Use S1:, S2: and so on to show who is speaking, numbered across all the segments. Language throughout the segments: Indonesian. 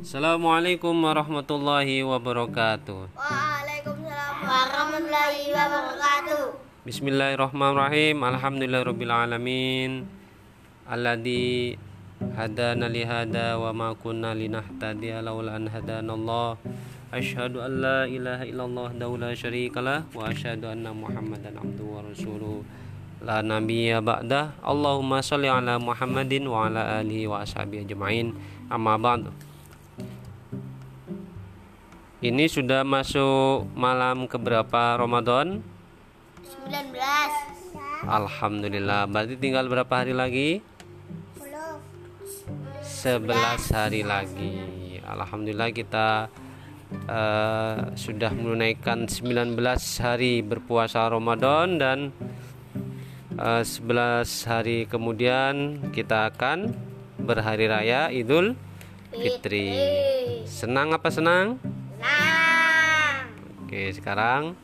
S1: Assalamualaikum warahmatullahi wabarakatuh.
S2: Waalaikumsalam warahmatullahi wabarakatuh.
S1: Bismillahirrahmanirrahim. Alhamdulillahirabbil alamin. Alladzi hadana li hada wa ma kunna linahtadiya laula an hadanallah. Asyhadu an la ilaha illallah wa la syarikalah wa asyhadu anna Muhammadan abduhu wa rasuluh. La nabiyya ba'da. Allahumma shalli ala Muhammadin wa ala alihi wa ashabihi ajmain. Amma ba'du. Ini sudah masuk malam keberapa Ramadan?
S2: 19
S1: Alhamdulillah. Berarti tinggal berapa hari lagi? 11 hari lagi. Alhamdulillah kita uh, sudah menunaikan 19 hari berpuasa Ramadan dan uh, 11 hari kemudian kita akan berhari raya Idul Fitri. Senang apa senang?
S2: Nah
S1: Oke, sekarang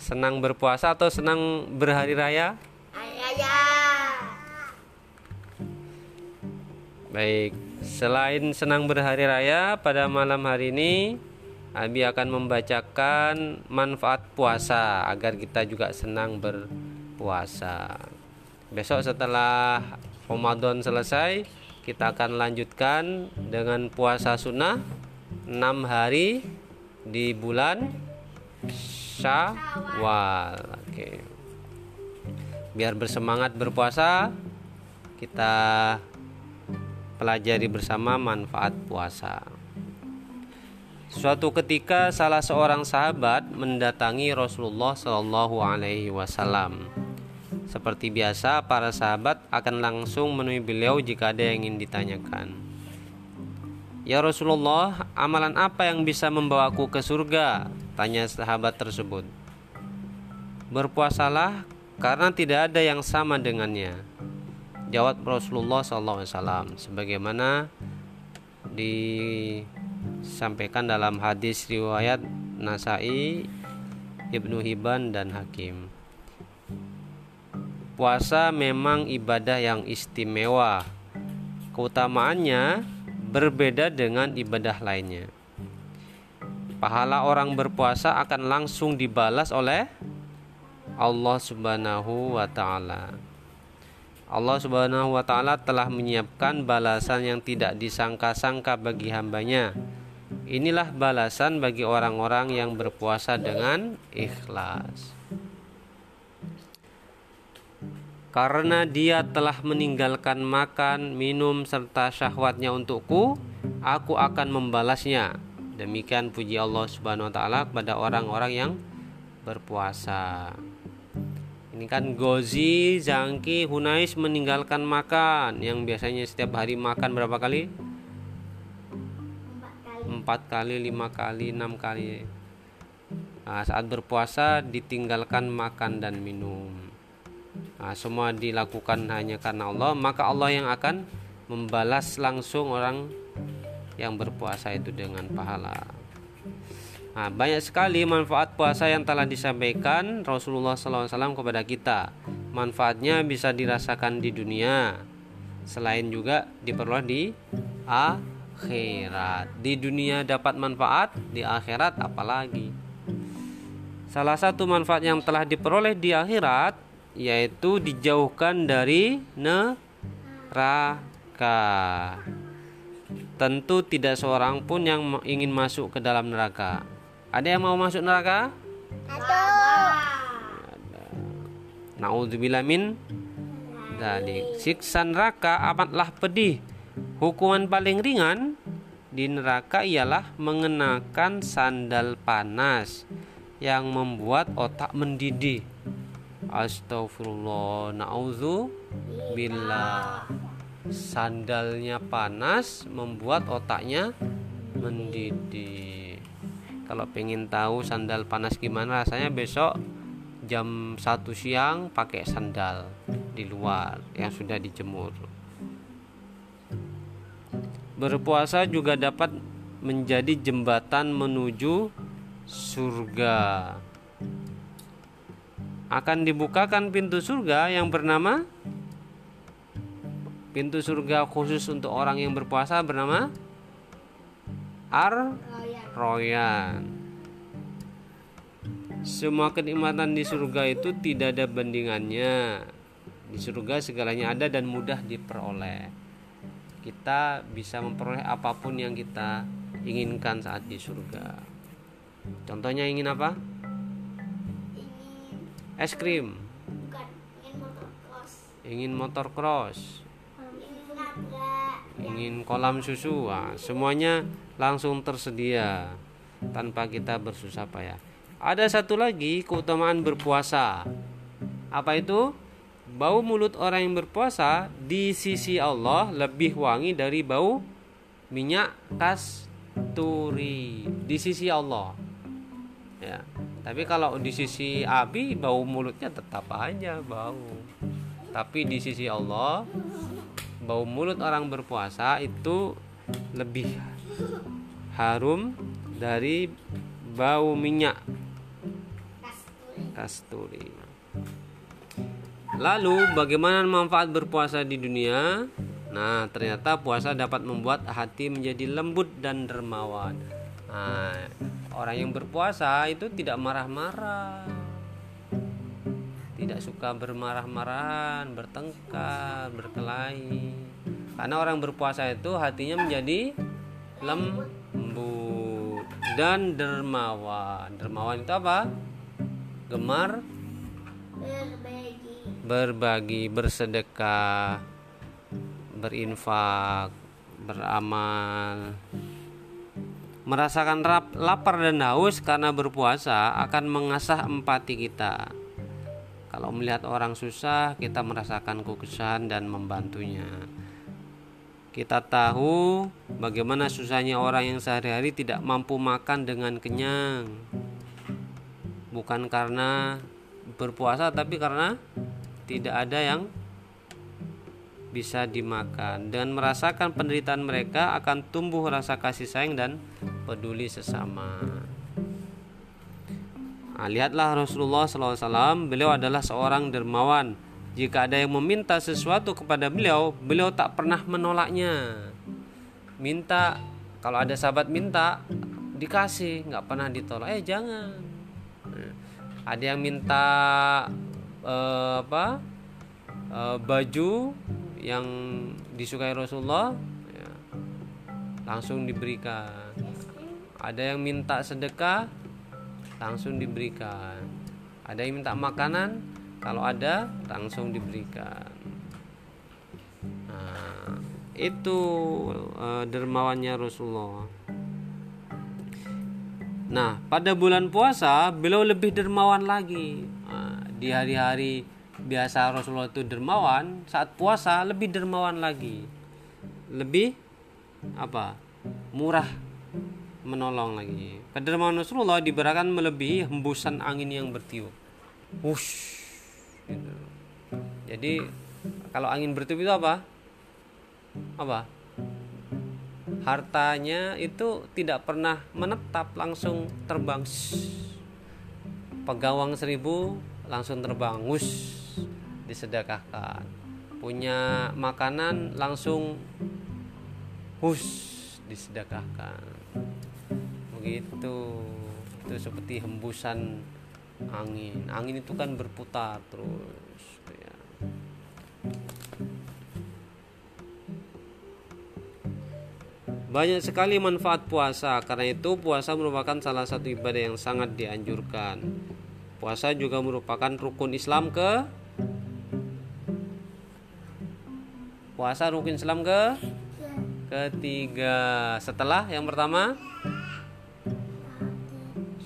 S1: senang berpuasa atau senang berhari raya?
S2: Ayah
S1: Baik, selain senang berhari raya, pada malam hari ini Abi akan membacakan manfaat puasa agar kita juga senang berpuasa. Besok setelah Ramadan selesai, kita akan lanjutkan dengan puasa sunnah 6 hari di bulan Syawal. Oke. Biar bersemangat berpuasa, kita pelajari bersama manfaat puasa. Suatu ketika salah seorang sahabat mendatangi Rasulullah Shallallahu Alaihi Wasallam. Seperti biasa, para sahabat akan langsung menemui beliau jika ada yang ingin ditanyakan. Ya Rasulullah, amalan apa yang bisa membawaku ke surga? Tanya sahabat tersebut. Berpuasalah karena tidak ada yang sama dengannya. Jawab Rasulullah SAW sebagaimana disampaikan dalam hadis riwayat Nasai, Ibnu Hibban dan Hakim. Puasa memang ibadah yang istimewa. Keutamaannya berbeda dengan ibadah lainnya. Pahala orang berpuasa akan langsung dibalas oleh Allah Subhanahu wa taala. Allah Subhanahu wa taala telah menyiapkan balasan yang tidak disangka-sangka bagi hambanya. Inilah balasan bagi orang-orang yang berpuasa dengan ikhlas. Karena dia telah meninggalkan makan, minum, serta syahwatnya untukku, aku akan membalasnya. Demikian puji Allah Subhanahu wa taala kepada orang-orang yang berpuasa. Ini kan Gozi, Zangki, Hunais meninggalkan makan Yang biasanya setiap hari makan berapa kali? Empat kali, lima kali, enam kali nah, Saat berpuasa ditinggalkan makan dan minum nah, Semua dilakukan hanya karena Allah Maka Allah yang akan membalas langsung orang yang berpuasa itu dengan pahala Nah, banyak sekali manfaat puasa yang telah disampaikan Rasulullah SAW kepada kita. Manfaatnya bisa dirasakan di dunia, selain juga diperoleh di akhirat. Di dunia dapat manfaat, di akhirat apalagi. Salah satu manfaat yang telah diperoleh di akhirat yaitu dijauhkan dari neraka. Tentu tidak seorang pun yang ingin masuk ke dalam neraka. Ada yang mau masuk neraka?
S2: Satu
S1: Naudzubillah min Dalik. Siksa neraka amatlah pedih. Hukuman paling ringan di neraka ialah mengenakan sandal panas yang membuat otak mendidih. Astagfirullah. Naudzubillah. Sandalnya panas membuat otaknya mendidih kalau pengen tahu sandal panas gimana rasanya besok jam 1 siang pakai sandal di luar yang sudah dijemur berpuasa juga dapat menjadi jembatan menuju surga akan dibukakan pintu surga yang bernama pintu surga khusus untuk orang yang berpuasa bernama ar
S2: Royan.
S1: Semua kenikmatan di surga itu tidak ada bandingannya. Di surga segalanya ada dan mudah diperoleh. Kita bisa memperoleh apa pun yang kita inginkan saat di surga. Contohnya ingin apa? Es krim,
S2: bukan ingin motor cross.
S1: ingin motor cross,
S2: Ingin
S1: kolam susu. Wah, semuanya langsung tersedia tanpa kita bersusah payah. Ada satu lagi keutamaan berpuasa. Apa itu? Bau mulut orang yang berpuasa di sisi Allah lebih wangi dari bau minyak kasturi di sisi Allah. Ya. Tapi kalau di sisi Abi bau mulutnya tetap aja bau. Tapi di sisi Allah bau mulut orang berpuasa itu lebih harum dari bau minyak
S2: Kasturi.
S1: Lalu bagaimana manfaat berpuasa di dunia? Nah, ternyata puasa dapat membuat hati menjadi lembut dan dermawan. Nah, orang yang berpuasa itu tidak marah-marah. Tidak suka bermarah-marahan, bertengkar, berkelahi. Karena orang berpuasa itu hatinya menjadi lembut dan dermawan. Dermawan itu apa? Gemar
S2: Berbagi.
S1: berbagi, bersedekah, berinfak, beramal. Merasakan rap, lapar dan haus karena berpuasa akan mengasah empati kita. Kalau melihat orang susah, kita merasakan kekesahan dan membantunya. Kita tahu bagaimana susahnya orang yang sehari-hari tidak mampu makan dengan kenyang. Bukan karena berpuasa tapi karena tidak ada yang bisa dimakan dan merasakan penderitaan mereka akan tumbuh rasa kasih sayang dan peduli sesama. Nah, lihatlah Rasulullah SAW, beliau adalah seorang dermawan. Jika ada yang meminta sesuatu kepada beliau, beliau tak pernah menolaknya. Minta, kalau ada sahabat minta, dikasih, nggak pernah ditolak. Eh jangan. Nah, ada yang minta eh, apa eh, baju yang disukai Rasulullah ya, langsung diberikan ada yang minta sedekah langsung diberikan ada yang minta makanan kalau ada langsung diberikan nah, itu eh, dermawannya Rasulullah Nah, pada bulan puasa beliau lebih dermawan lagi. Nah, di hari-hari biasa Rasulullah itu dermawan, saat puasa lebih dermawan lagi. Lebih apa? Murah menolong lagi. Kedermawan Rasulullah diberikan melebihi hembusan angin yang bertiup. Wush. Gitu. Jadi kalau angin bertiup itu apa? Apa? hartanya itu tidak pernah menetap langsung terbang pegawang seribu langsung terbang wush disedekahkan punya makanan langsung wush disedekahkan. Begitu. Itu seperti hembusan angin. Angin itu kan berputar terus ya. Banyak sekali manfaat puasa, karena itu puasa merupakan salah satu ibadah yang sangat dianjurkan. Puasa juga merupakan rukun Islam ke? Puasa rukun Islam ke ketiga. Setelah yang pertama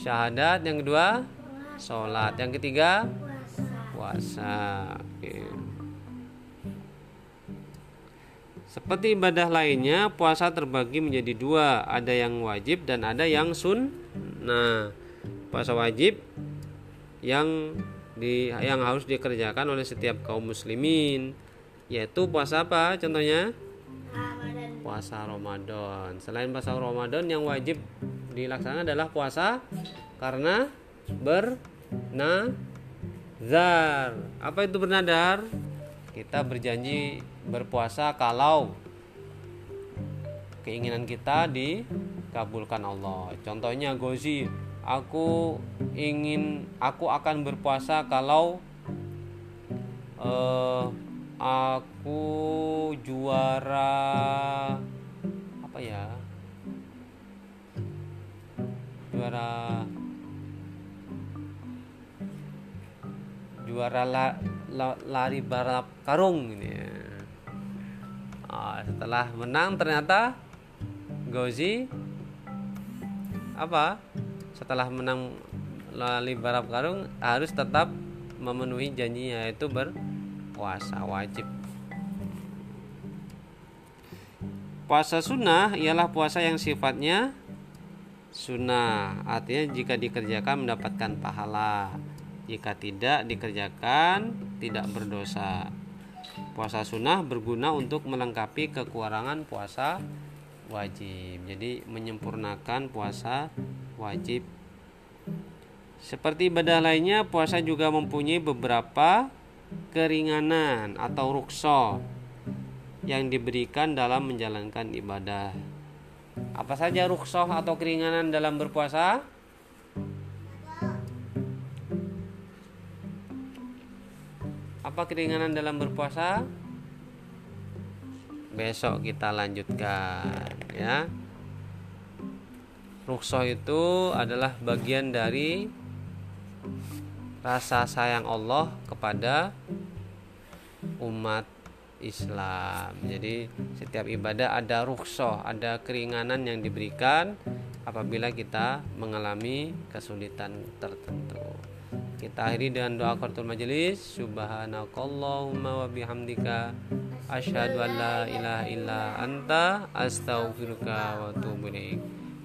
S1: syahadat, yang kedua sholat, yang ketiga puasa. Oke. Seperti ibadah lainnya, puasa terbagi menjadi dua, ada yang wajib dan ada yang sun. Nah, puasa wajib yang di yang harus dikerjakan oleh setiap kaum muslimin, yaitu puasa apa? Contohnya. Puasa Ramadan. Selain puasa Ramadan yang wajib dilaksanakan adalah puasa karena bernazar. Apa itu bernadar? Kita berjanji berpuasa kalau keinginan kita dikabulkan Allah contohnya Gozi aku ingin aku akan berpuasa kalau uh, aku juara apa ya juara juara la, la, lari balap karung ini. Nah, setelah menang ternyata Gozi apa setelah menang lari balap karung harus tetap memenuhi janjinya yaitu berpuasa wajib. Puasa sunnah ialah puasa yang sifatnya sunnah. Artinya jika dikerjakan mendapatkan pahala. Jika tidak dikerjakan tidak berdosa. Puasa sunnah berguna untuk melengkapi kekurangan puasa wajib. Jadi menyempurnakan puasa wajib. Seperti ibadah lainnya puasa juga mempunyai beberapa keringanan atau rukso yang diberikan dalam menjalankan ibadah. Apa saja ruksoh atau keringanan dalam berpuasa? Apa keringanan dalam berpuasa? Besok kita lanjutkan ya. Rukso itu adalah bagian dari rasa sayang Allah kepada umat Islam jadi setiap ibadah ada rukso ada keringanan yang diberikan apabila kita mengalami kesulitan tertentu kita akhiri dengan doa kartul majelis. Subhanakallahumma wa bihamdika asyhadu an la ilaha illa anta astaghfiruka wa atubu ilaik.